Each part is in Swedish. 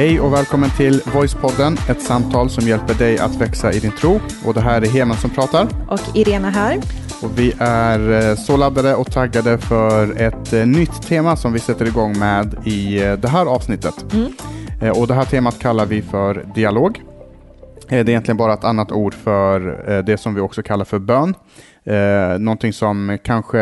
Hej och välkommen till Voicepodden, ett samtal som hjälper dig att växa i din tro. Och det här är Heman som pratar. Och Irena här. Och vi är eh, så laddade och taggade för ett eh, nytt tema som vi sätter igång med i eh, det här avsnittet. Mm. Och det här temat kallar vi för dialog. Det är egentligen bara ett annat ord för det som vi också kallar för bön. Någonting som kanske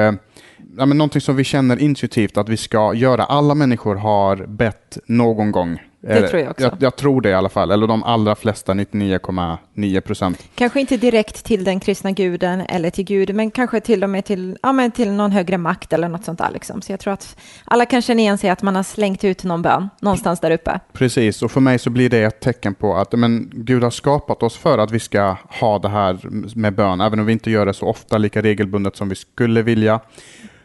ja, men någonting som vi känner intuitivt att vi ska göra. Alla människor har bett någon gång det tror jag också. Jag, jag, tror det i alla fall, eller de allra flesta, 99,9 procent. Kanske inte direkt till den kristna guden eller till Gud, men kanske till och med till, ja, men till någon högre makt eller något sånt där. Liksom. Så jag tror att alla kan känna igen sig att man har slängt ut någon bön någonstans där uppe. Precis, och för mig så blir det ett tecken på att men, Gud har skapat oss för att vi ska ha det här med bön, även om vi inte gör det så ofta, lika regelbundet som vi skulle vilja.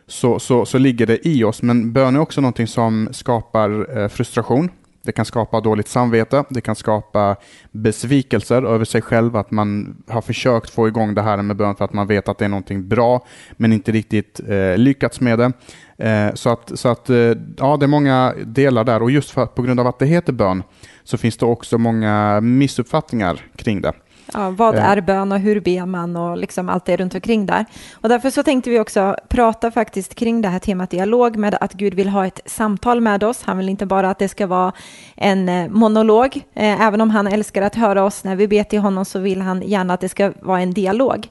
Så, så, så ligger det i oss, men bön är också någonting som skapar eh, frustration det kan skapa dåligt samvete, det kan skapa besvikelser över sig själv, att man har försökt få igång det här med bön för att man vet att det är någonting bra, men inte riktigt eh, lyckats med det. Eh, så att, så att eh, ja, det är många delar där och just för, på grund av att det heter bön så finns det också många missuppfattningar kring det. Ja, vad är bön och hur ber man och liksom allt det runt omkring där. Och därför så tänkte vi också prata faktiskt kring det här temat dialog med att Gud vill ha ett samtal med oss. Han vill inte bara att det ska vara en eh, monolog. Eh, även om han älskar att höra oss när vi ber till honom så vill han gärna att det ska vara en dialog.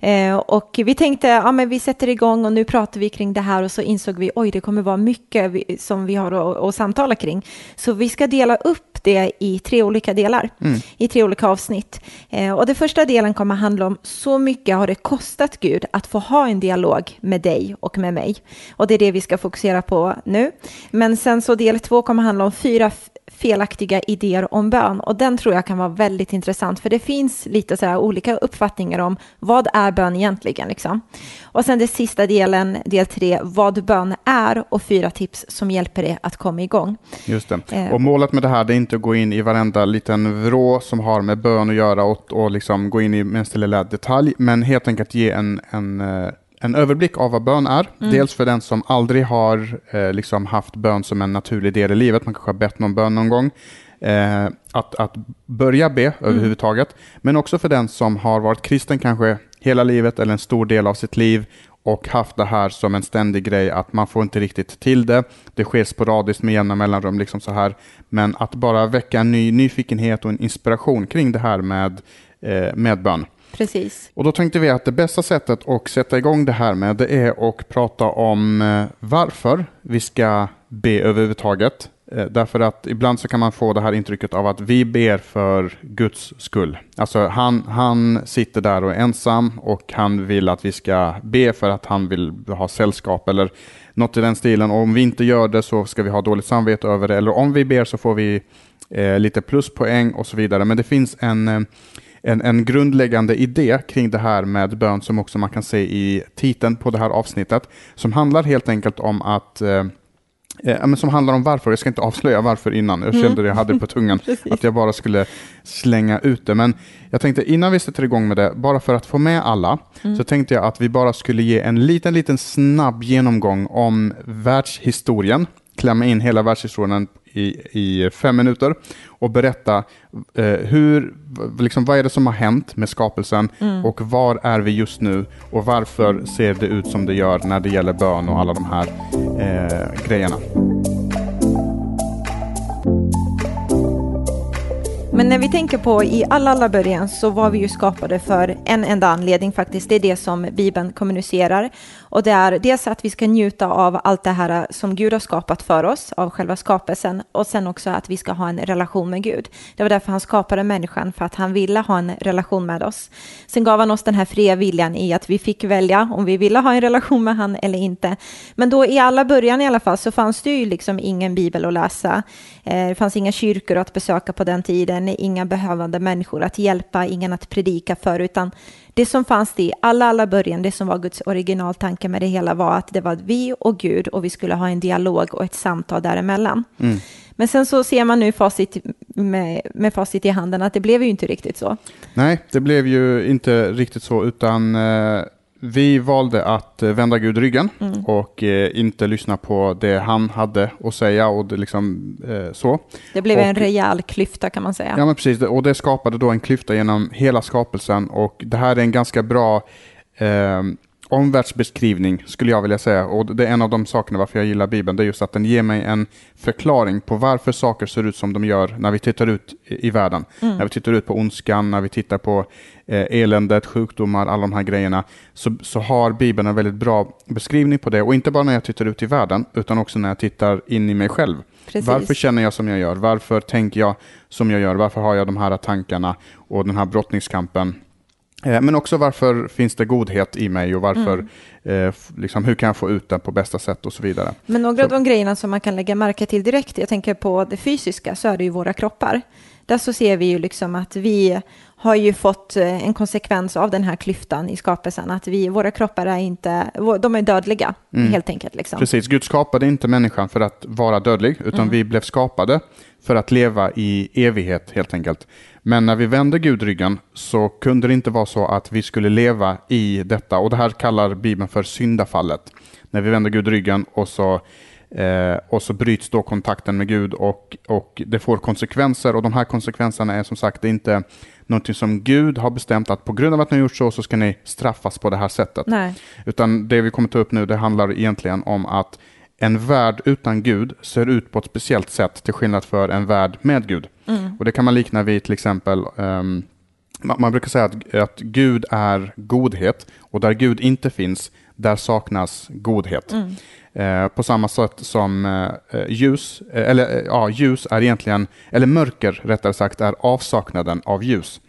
Eh, och vi tänkte, ja men vi sätter igång och nu pratar vi kring det här och så insåg vi, oj det kommer vara mycket som vi har att samtala kring. Så vi ska dela upp det i tre olika delar, mm. i tre olika avsnitt. Eh, och den första delen kommer handla om så mycket har det kostat Gud att få ha en dialog med dig och med mig. Och det är det vi ska fokusera på nu. Men sen så del två kommer handla om fyra felaktiga idéer om bön och den tror jag kan vara väldigt intressant för det finns lite så olika uppfattningar om vad är bön egentligen liksom. Och sen det sista delen, del tre, vad bön är och fyra tips som hjälper dig att komma igång. Just det. Eh. Och målet med det här är inte att gå in i varenda liten vrå som har med bön att göra och, och liksom gå in i minsta lilla detalj, men helt enkelt ge en, en eh, en överblick av vad bön är. Mm. Dels för den som aldrig har eh, liksom haft bön som en naturlig del i livet, man kanske har bett någon bön någon gång. Eh, att, att börja be mm. överhuvudtaget. Men också för den som har varit kristen kanske hela livet eller en stor del av sitt liv och haft det här som en ständig grej att man får inte riktigt till det. Det sker sporadiskt med jämna mellanrum, liksom så här. Men att bara väcka en ny nyfikenhet och en inspiration kring det här med, eh, med bön. Precis. Och då tänkte vi att det bästa sättet att sätta igång det här med det är att prata om eh, varför vi ska be överhuvudtaget. Eh, därför att ibland så kan man få det här intrycket av att vi ber för Guds skull. Alltså han, han sitter där och är ensam och han vill att vi ska be för att han vill ha sällskap eller något i den stilen. Och om vi inte gör det så ska vi ha dåligt samvete över det. Eller om vi ber så får vi eh, lite pluspoäng och så vidare. Men det finns en eh, en, en grundläggande idé kring det här med bön som också man kan se i titeln på det här avsnittet, som handlar helt enkelt om att eh, Eh, som handlar om varför. Jag ska inte avslöja varför innan. Jag kände det jag hade på tungan. att jag bara skulle slänga ut det. Men jag tänkte innan vi sätter igång med det, bara för att få med alla, mm. så tänkte jag att vi bara skulle ge en liten, liten snabb genomgång om världshistorien. Klämma in hela världshistorien i, i fem minuter och berätta eh, hur, liksom, vad är det som har hänt med skapelsen mm. och var är vi just nu och varför ser det ut som det gör när det gäller bön och alla de här eh, grejerna. Men när vi tänker på i alla, alla början så var vi ju skapade för en enda anledning faktiskt. Det är det som Bibeln kommunicerar. Och det är dels att vi ska njuta av allt det här som Gud har skapat för oss, av själva skapelsen. Och sen också att vi ska ha en relation med Gud. Det var därför han skapade människan, för att han ville ha en relation med oss. Sen gav han oss den här fria viljan i att vi fick välja om vi ville ha en relation med han eller inte. Men då i alla början i alla fall så fanns det ju liksom ingen bibel att läsa. Eh, det fanns inga kyrkor att besöka på den tiden, inga behövande människor att hjälpa, ingen att predika för, utan det som fanns i alla, alla början, det som var Guds originaltanke med det hela var att det var vi och Gud och vi skulle ha en dialog och ett samtal däremellan. Mm. Men sen så ser man nu facit med, med facit i handen att det blev ju inte riktigt så. Nej, det blev ju inte riktigt så, utan eh, vi valde att eh, vända Gud ryggen mm. och eh, inte lyssna på det han hade att säga och det liksom eh, så. Det blev och, en rejäl klyfta kan man säga. Ja, men precis. Och det skapade då en klyfta genom hela skapelsen och det här är en ganska bra eh, omvärldsbeskrivning skulle jag vilja säga. Och det är en av de sakerna varför jag gillar Bibeln. Det är just att den ger mig en förklaring på varför saker ser ut som de gör när vi tittar ut i, världen. Mm. När vi tittar ut på ondskan, när vi tittar på eh, eländet, sjukdomar, alla de här grejerna. Så, så har Bibeln en väldigt bra beskrivning på det. Och inte bara när jag tittar ut i världen, utan också när jag tittar in i mig själv. Precis. Varför känner jag som jag gör? Varför tänker jag som jag gör? Varför har jag de här tankarna och den här brottningskampen? Eh, men också varför finns det godhet i mig och varför, mm. eh, liksom, hur kan jag få ut den på bästa sätt och så vidare. Men några så. av de grejerna som man kan lägga märke till direkt, jag tänker på det fysiska, så är det ju våra kroppar. Där så ser vi ju liksom att vi har ju fått eh, en konsekvens av den här klyftan i skapelsen, att vi, våra kroppar är inte, de är dödliga mm. helt enkelt. Liksom. Precis, Gud skapade inte människan för att vara dödlig, utan mm. vi blev skapade för att leva i evighet helt enkelt. Men när vi vände Gud ryggen så kunde det inte vara så att vi skulle leva i detta. Och det här kallar Bibeln för syndafallet. När vi vänder Gud ryggen och så, eh, och så bryts då kontakten med Gud och, och det får konsekvenser. Och de här konsekvenserna är som sagt inte någonting som Gud har bestämt att på grund av att ni har gjort så, så ska ni straffas på det här sättet. Nej. Utan det vi kommer ta upp nu, det handlar egentligen om att en värld utan Gud ser ut på ett speciellt sätt till skillnad för en värld med Gud. Mm. Och Det kan man likna vid till exempel um, man brukar säga att, att Gud är godhet och där Gud inte finns, där saknas godhet. Mm. Eh, på samma sätt som eh, ljus, eh, eller eh, ja, ljus är egentligen, eller mörker rättare sagt, är avsaknaden av ljus.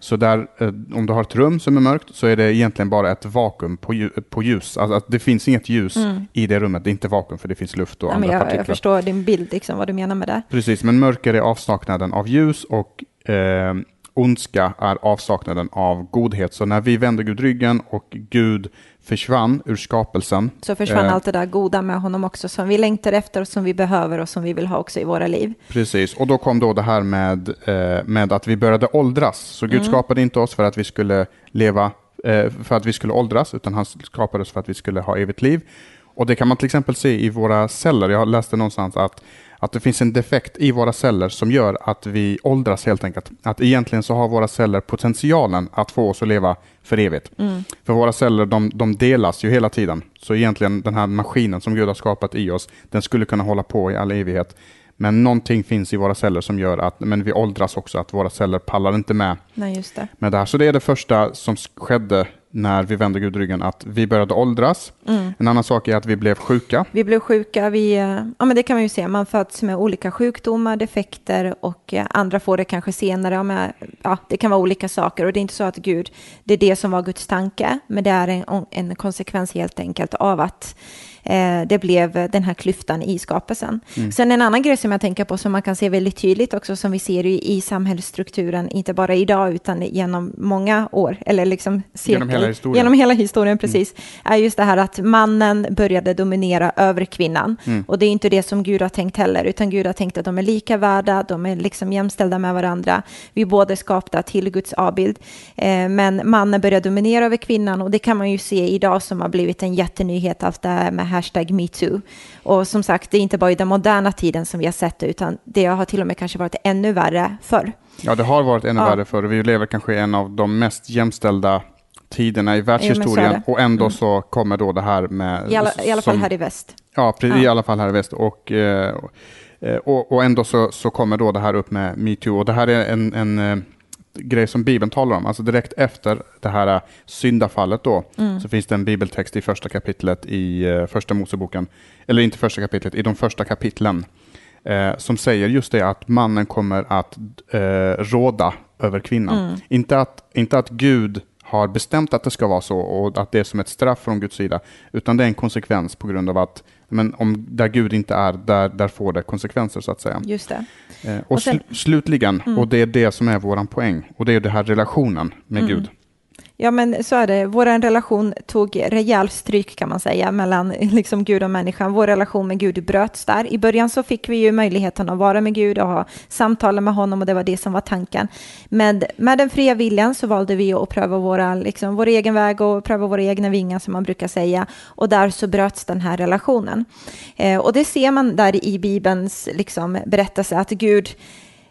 Så där, eh, om du har ett rum som är mörkt så är det egentligen bara ett vakuum på, på ljus. Alltså det finns inget ljus mm. i det rummet, det är inte vakuum för det finns luft och ja, andra jag, partiklar. Jag förstår din bild, liksom, vad du menar med det. Precis, men mörker är avsaknaden av ljus och eh, ondska är avsaknaden av godhet. Så när vi vänder Gud ryggen och Gud försvann ur skapelsen. Så försvann eh, allt det där goda med honom också som vi längtar efter och som vi behöver och som vi vill ha också i våra liv. Precis, och då kom då det här med, eh, med att vi började åldras. Så Gud mm. skapade inte oss för att vi skulle leva, eh, för att vi skulle åldras, utan han skapade oss för att vi skulle ha evigt liv. Och det kan man till exempel se i våra celler. Jag läste någonstans att att det finns en defekt i våra celler som gör att vi åldras helt enkelt. Att egentligen så har våra celler potentialen att få oss att leva för evigt. Mm. För våra celler de, de, delas ju hela tiden. Så egentligen den här maskinen som Gud har skapat i oss, den skulle kunna hålla på i all evighet. Men någonting finns i våra celler som gör att men vi åldras också, att våra celler pallar inte med, Nej, just det. med det här. Så det är det första som skedde när vi vände Gud ryggen, att vi började åldras. Mm. En annan sak är att vi blev sjuka. Vi blev sjuka, vi, eh, ja men det kan man ju se, man föds med olika sjukdomar, defekter och eh, andra får det kanske senare. Ja, men, ja, det kan vara olika saker och det är inte så att Gud, det är det som var Guds tanke, men det är en, en konsekvens helt enkelt av att eh, det blev den här klyftan i skapelsen. Mm. Sen en annan grej som jag tänker på som man kan se väldigt tydligt också som vi ser i, i samhällsstrukturen, inte bara idag utan genom många år, eller liksom cirkel, genom hela historien, genom hela historien precis, mm. är just det här att mannen började dominera över kvinnan. Mm. Och det är inte det som Gud har tänkt heller, utan Gud har tänkt att de är lika värda, de är liksom jämställda med varandra. Vi är båda skapta till Guds avbild. Eh, men mannen började dominera över kvinnan och det kan man ju se idag som har blivit en jättenyhet, allt det här med hashtag metoo. Och som sagt, det är inte bara i den moderna tiden som vi har sett det, utan det har till och med kanske varit ännu värre förr. Ja, det har varit ännu ja. värre förr. Vi lever kanske i en av de mest jämställda tiderna i världshistorien ja, och ändå mm. så kommer då det här med... I alla, i alla fall här i väst. Ja, ja, i alla fall här i väst. Och, eh, och, och ändå så, så kommer då det här upp med metoo. Och det här är en, en eh, grej som Bibeln talar om. Alltså direkt efter det här syndafallet då, mm. så finns det en bibeltext i första kapitlet i första Moseboken, eller inte första kapitlet, i de första kapitlen, uh, som säger just det att mannen kommer att uh, råda över kvinnan. Mm. Inte, att, inte att Gud har bestämt att det ska vara så och att det är som ett straff från Guds sida, utan det är en konsekvens på grund av att men om där Gud inte är, där, där får det konsekvenser så att säga. Just det. Eh, och, och sen, sl slutligen, mm. och det är det som är vår poäng, och det är den här relationen med mm. Gud. Ja, men så är det. Vår relation tog rejäl stryk kan man säga mellan liksom Gud och människan. Vår relation med Gud bröts där. I början så fick vi ju möjligheten att vara med Gud och ha samtal med honom och det var det som var tanken. Men med den fria viljan så valde vi att pröva våra, liksom, vår egen väg och pröva våra egna vingar som man brukar säga. Och där så bröts den här relationen. Eh, och det ser man där i Bibelns liksom, berättelse att Gud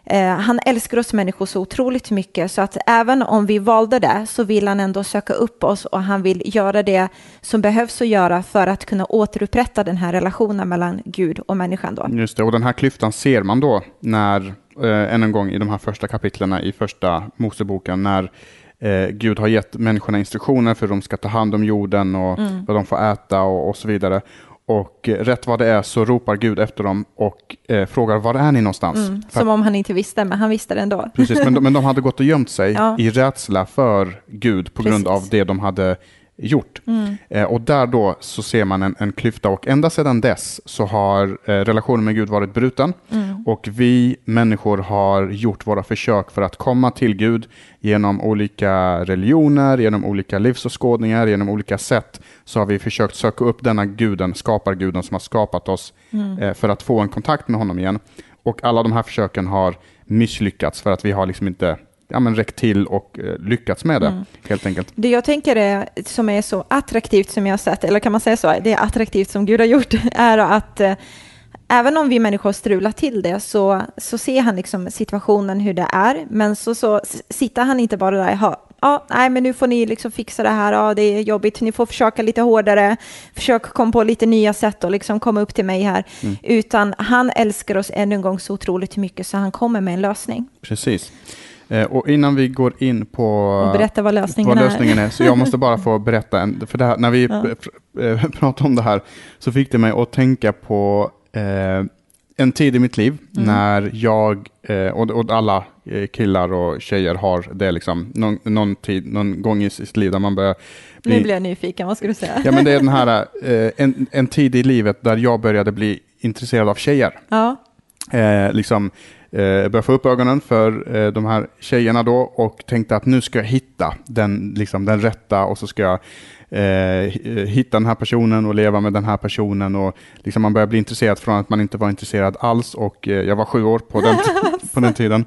Eh, han älskar oss människor så otroligt mycket så att även om vi valde det så vill han ändå söka upp oss och han vill göra det som behövs att göra för att kunna återupprätta den här relationen mellan Gud och människan. Då. Just det, och den här klyftan ser man då när, eh, än en gång i de här första kapitlerna i första Moseboken, när eh, Gud har gett människorna instruktioner för hur de ska ta hand om jorden och mm. vad de får äta och, och så vidare. Och eh, rätt vad det är så ropar Gud efter dem och eh, frågar var är ni någonstans? Mm, som om han inte visste, men han visste det ändå. Precis, men de, men de hade gått och gömt sig ja. i rädsla för Gud på Precis. grund av det de hade gjort. Mm. Eh, och där då så ser man en, en klyfta och ända sedan dess så har eh, relationen med Gud varit bruten mm. Och vi människor har gjort våra försök för att komma till Gud genom olika religioner, genom olika livsåskådningar, genom olika sätt så har vi försökt söka upp denna guden, skaparguden som har skapat oss mm. eh, för att få en kontakt med honom igen. Och alla de här försöken har misslyckats för att vi har liksom inte ja, men räckt till och eh, lyckats med det, mm. helt enkelt. Det jag tänker är, som är så attraktivt som jag har sett, eller kan man säga så, det är attraktivt som Gud har gjort, är att eh, även om vi människor strular till det så, så ser han liksom situationen hur det är, men så, så sitter han inte bara där, ja, ja, nej, men nu får ni liksom fixa det här, ja, det är jobbigt, ni får försöka lite hårdare, försök komma på lite nya sätt och liksom komma upp till mig här, mm. utan han älskar oss ännu en gång så otroligt mycket så han kommer med en lösning. Precis. Eh, och innan vi går in på och berätta vad lösningen, vad lösningen är. är. så jag måste bara få berätta, en, för här, när vi ja. Eh, pratade om det här så fick det mig att tänka på eh, en tid i mitt liv mm. när jag eh, och, och, alla eh, killar och tjejer har det liksom någon, någon, tid, någon gång i sitt liv där man börjar bli... Nu blir jag nyfiken, vad ska du säga? Ja, men det är den här, eh, en, en tid i livet där jag började bli intresserad av tjejer. Ja. Eh, liksom, eh, började få upp ögonen för eh, de här tjejerna då och tänkte att nu ska jag hitta den, liksom, den rätta och så ska jag eh, hitta den här personen och leva med den här personen. Och liksom man börjar bli intresserad från att man inte var intresserad alls och eh, jag var sju år på den, på den tiden.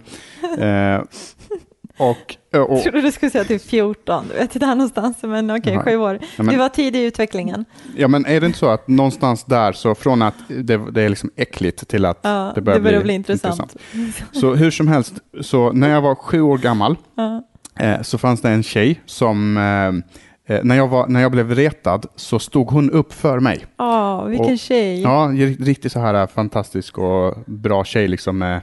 Eh, och, och, jag trodde du skulle säga typ 14, du vet, där någonstans, men okej, okay, sju år. Ja, men, du var tidig i utvecklingen. Ja, men är det inte så att någonstans där, så från att det, det är liksom äckligt till att ja, det börjar, det börjar bli, bli intressant. intressant. Så hur som helst, så när jag var sju år gammal ja. eh, så fanns det en tjej som eh, eh när, jag var, när jag blev retad så stod hon upp för mig. Åh, vilken och, tjej. Ja, riktigt så här fantastisk och bra tjej liksom med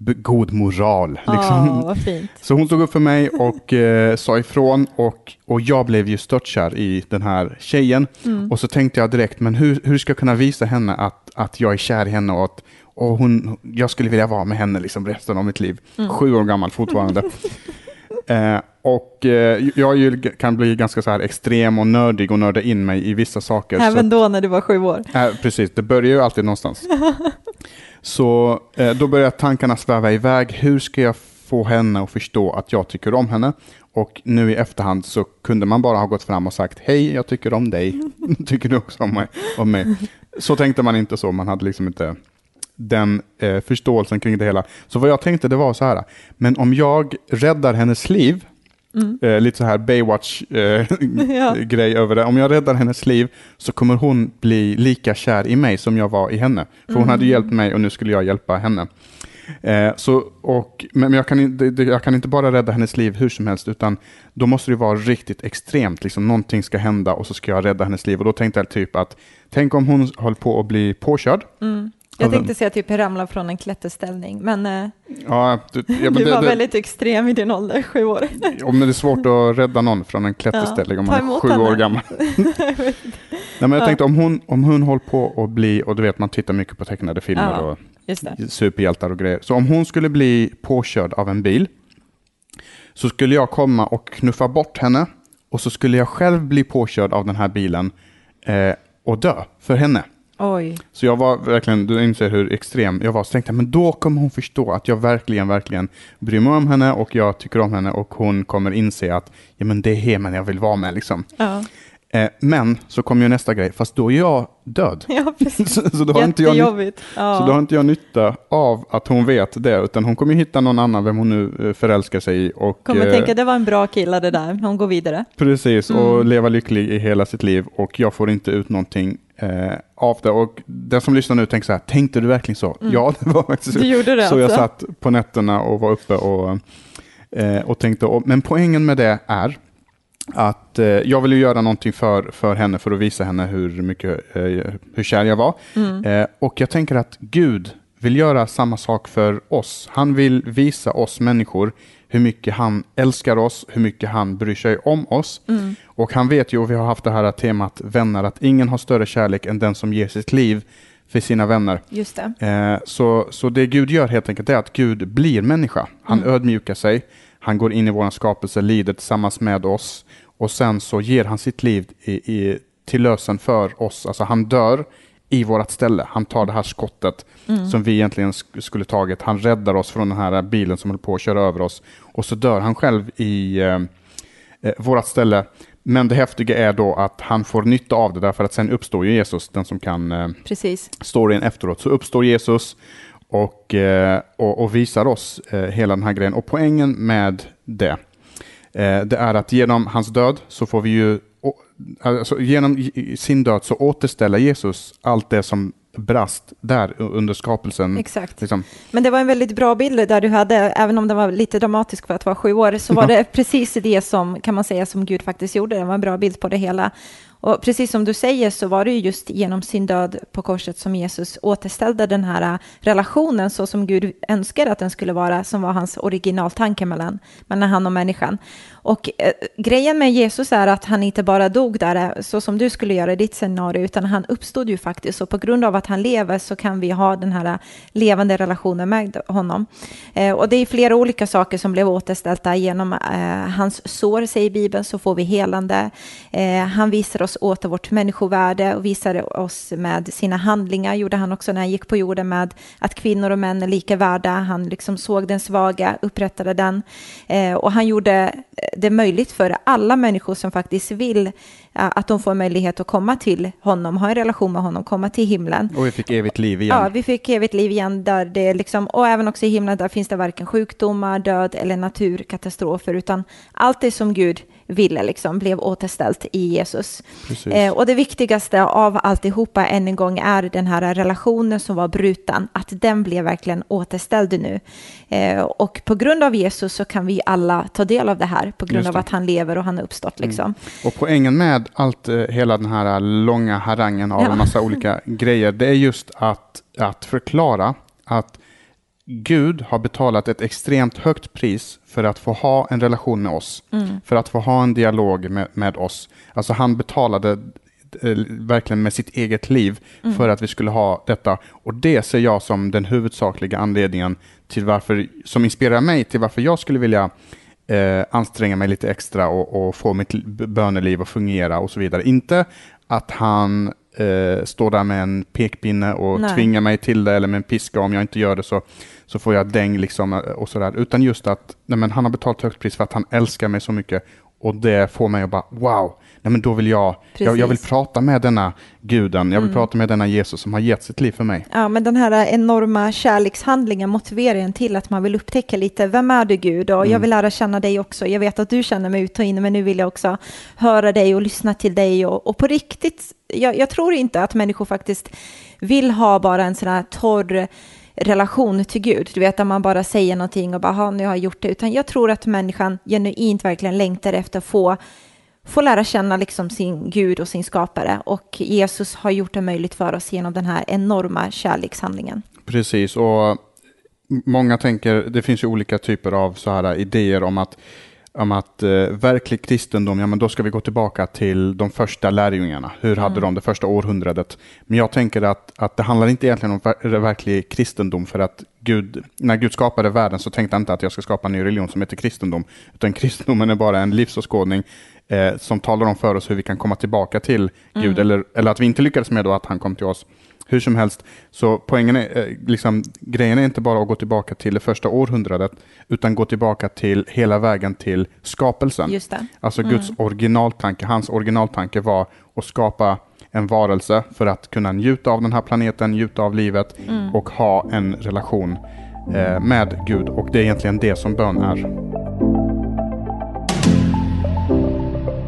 god moral. Liksom. Oh, så hon stod upp för mig och eh, sa ifrån och, och jag blev ju störtkär i den här tjejen. Mm. Och så tänkte jag direkt, men hur, hur ska jag kunna visa henne att, att jag är kär i henne och att och hon, jag skulle vilja vara med henne liksom resten av mitt liv. Mm. Sju år gammal fortfarande. eh, och eh, jag kan bli ganska så här extrem och nördig och nörda in mig i vissa saker. Även så, då när du var sju år? Eh, precis, det börjar ju alltid någonstans. Så eh, då börjar tankarna sväva iväg. Hur ska jag få henne att förstå att jag tycker om henne? Och nu i efterhand så kunde man bara ha gått fram och sagt hej, jag tycker om dig. tycker du också om mig? om mig? Så tänkte man inte så, man hade liksom inte den eh, förståelsen kring det hela. Så vad jag tänkte det var så här, men om jag räddar hennes liv Mm. Eh, lite så här Baywatch-grej eh, över det. Om jag räddar hennes liv så kommer hon bli lika kär i mig som jag var i henne. För mm. hon hade mm. hjälpt mig och nu skulle jag hjälpa henne. Eh, så, och, men jag kan, inte, jag kan inte bara rädda hennes liv hur som helst, utan då måste det vara riktigt extremt. Liksom, någonting ska hända och så ska jag rädda hennes liv. Och då tänkte jag typ att, tänk om hon höll på att bli påkörd. Mm. Jag tänkte säga typ ramla från en klätterställning, men, eh, ja, du, ja, men du var det, väldigt extrem i din ålder, sju år. Ja, men det är svårt att rädda någon från en klätterställning ja, om man är sju henne. år gammal. Nej, men jag ja. tänkte om hon, om hon håller på att bli, och du vet man tittar mycket på tecknade filmer och superhjältar och grejer, så om hon skulle bli påkörd av en bil så skulle jag komma och knuffa bort henne och så skulle jag själv bli påkörd av den här bilen eh, och dö för henne. Oj. Så jag var verkligen, du inser hur extrem jag var, så tänkte jag, men då kommer hon förstå att jag verkligen, verkligen bryr mig om henne och jag tycker om henne och hon kommer inse att ja, men det är hemmen jag vill vara med. Liksom. Ja, Eh, men så kommer ju nästa grej, fast då är jag död. ja precis. så, så, då har inte jag. Ja. så då har inte jag nytta av att hon vet det, utan hon kommer hitta någon annan, vem hon nu eh, förälskar sig i. Och, Kommer eh, tänka, det var en bra kille det där. Hon går vidare. Precis, Mm. och leva lycklig i hela sitt liv och jag får inte ut någonting eh, av det. Och den som lyssnar nu tänker så här, tänkte du verkligen så? Ja, det var faktiskt Mm. Du gjorde det så jag alltså? satt på nätterna och var uppe och, eh, och tänkte. Och, men poängen med det är att eh, jag vill ju göra någonting för, för henne för att visa henne hur, mycket, eh, hur kär jag var. Mm. Eh, och jag tänker att Gud vill göra samma sak för oss. Han vill visa oss människor hur mycket han älskar oss, hur mycket han bryr sig om oss. Mm. Och han vet ju, och vi har haft det här temat vänner, att ingen har större kärlek än den som ger sitt liv för sina vänner. Just det. Eh, så, så det Gud gör helt enkelt är att Gud blir människa. Han Mm. ödmjukar sig, han går in i vår skapelse, lider tillsammans med oss och sen så ger han sitt liv i, i, till lösen för oss. Alltså han dör i vårt ställe. Han tar det här skottet Mm. som vi egentligen sk- skulle tagit. Han räddar oss från den här bilen som höll på att köra över oss och så dör han själv i eh, eh, vårt ställe. Men det häftiga är då att han får nytta av det därför att sen uppstår ju Jesus, den som kan eh, Precis. storyn efteråt så uppstår Jesus och, eh, och, och visar oss eh, hela den här grejen. Och poängen med det, eh, det är att genom hans död så får vi ju, alltså genom sin död så återställer Jesus allt det som brast där under skapelsen. Exakt. Liksom. Men det var en väldigt bra bild där du hade, även om den var lite dramatisk för att vara sju år, så var det precis det som, kan man säga, som Gud faktiskt gjorde. Det var en bra bild på det hela. Och precis som du säger så var det ju just genom sin död på korset som Jesus återställde den här relationen så som Gud önskade att den skulle vara, som var hans originaltanke mellan, mellan han och människan. Och eh, grejen med Jesus är att han inte bara dog där, eh, så som du skulle göra i ditt scenario, utan han uppstod ju faktiskt. Och på grund av att han lever så kan vi ha den här eh, levande relationen med honom. Eh, och det är flera olika saker som blev återställda genom eh, hans sår, säger Bibeln, så får vi helande. Eh, han visar oss åter vårt människovärde och visar oss med sina handlingar, gjorde han också när han gick på jorden med att kvinnor och män är lika värda. Han liksom såg den svaga, upprättade den. Eh, och han gjorde det möjligt för alla människor som faktiskt vill eh, att de får möjlighet att komma till honom, ha en relation med honom, komma till himlen. Och vi fick evigt liv igen. Ja, vi fick evigt liv igen där det liksom, och även också i himlen där finns det varken sjukdomar, död eller naturkatastrofer, utan allt det som Gud ville liksom blev återställt i Jesus. Eh, och det viktigaste av alltihopa än en gång är den här relationen som var bruten, att den blev verkligen återställd nu. Eh, och på grund av Jesus så kan vi alla ta del av det här, på grund av. Mm. att han lever och han har uppstått liksom. Och poängen med allt, eh, hela den här långa harangen av Ja. en massa olika grejer, det är just att, att förklara att Gud har betalat ett extremt högt pris för att få ha en relation med oss, för att få ha en dialog med, med oss. Alltså han betalade eh, verkligen med sitt eget liv för att vi skulle ha detta. Och det ser jag som den huvudsakliga anledningen till varför, som inspirerar mig till varför jag skulle vilja eh, anstränga mig lite extra och, och få mitt böneliv att fungera och så vidare. Inte att han eh, står där med en pekpinne och Nej. tvingar mig till det eller med en piska om jag inte gör det så, så får jag däng liksom eh, och sådär. Utan just att nej men han har betalat högt pris för att han älskar mig så mycket och det får mig att bara wow, nej men då vill jag, jag, jag vill prata med denna guden, jag vill prata med denna Jesus som har gett sitt liv för mig. Ja, men den här enorma kärlekshandlingen motiverar en till att man vill upptäcka lite, vem är du Gud? Och jag vill lära känna dig också. Jag vet att du känner mig ut och in, men nu vill jag också höra dig och lyssna till dig. Och, och på riktigt, jag, jag tror inte att människor faktiskt vill ha bara en sån här torr relation till Gud. Du vet, där man bara säger någonting och bara, nu har jag gjort det. Utan jag tror att människan genuint verkligen längtar efter att få få lära känna liksom sin Gud och sin skapare. Och Jesus har gjort det möjligt för oss genom den här enorma kärlekshandlingen. Precis, och många tänker, det finns ju olika typer av så här idéer om att, om att eh, verklig kristendom, ja men då ska vi gå tillbaka till de första lärjungarna. Hur hade de det första århundradet? Men jag tänker att, att det handlar inte egentligen om ver- verklig kristendom för att Gud, när Gud skapade världen så tänkte han inte att jag ska skapa en ny religion som heter kristendom, utan kristendomen är bara en livsåskådning eh, som talar om för oss hur vi kan komma tillbaka till Gud, eller, eller att vi inte lyckades med då att han kom till oss. Hur som helst, så poängen är, eh, liksom, grejen är inte bara att gå tillbaka till det första århundradet, utan gå tillbaka till hela vägen till skapelsen. Just det. Alltså Guds originaltanke, hans originaltanke var att skapa en varelse för att kunna njuta av den här planeten, njuta av livet och ha en relation eh, med Gud. Och det är egentligen det som bön är.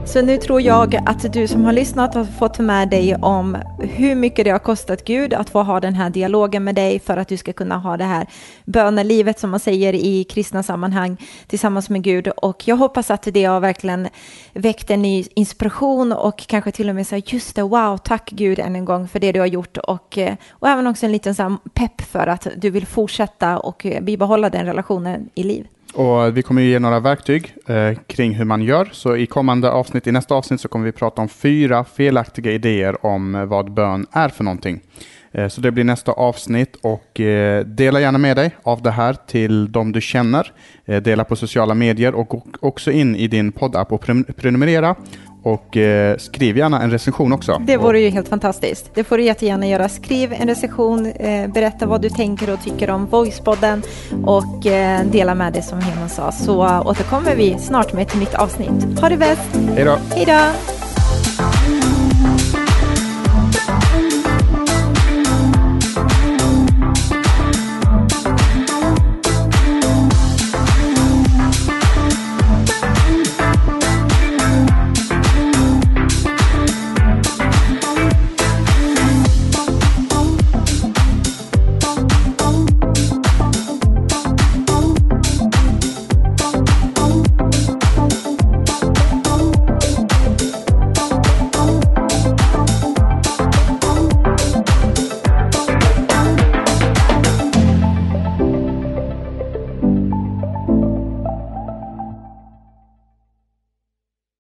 Så nu tror jag att du som har lyssnat har fått med dig om hur mycket det har kostat Gud att få ha den här dialogen med dig för att du ska kunna ha det här bönelivet som man säger i kristna sammanhang tillsammans med Gud. Och jag hoppas att det har verkligen väckt en ny inspiration och kanske till och med säga just det, wow, tack Gud än en gång för det du har gjort och, eh, och även också en liten så pepp för att du vill fortsätta och eh, bibehålla den relationen i liv. Och vi kommer ge några verktyg eh, kring hur man gör. Så i kommande avsnitt, i nästa avsnitt så kommer vi prata om fyra felaktiga idéer om eh, vad bön är för någonting. Eh, så det blir nästa avsnitt och eh, dela gärna med dig av det här till de du känner. Eh, dela på sociala medier och också in i din poddapp och prenumerera. Och eh, skriv gärna en recension också. Det vore ju helt fantastiskt. Det får du jättegärna göra. Skriv en recension, eh, berätta vad du tänker och tycker om Voicepodden och eh, dela med dig som Heman sa. Så återkommer vi snart med ett nytt avsnitt. Ha det bäst! Hej då! Hej då!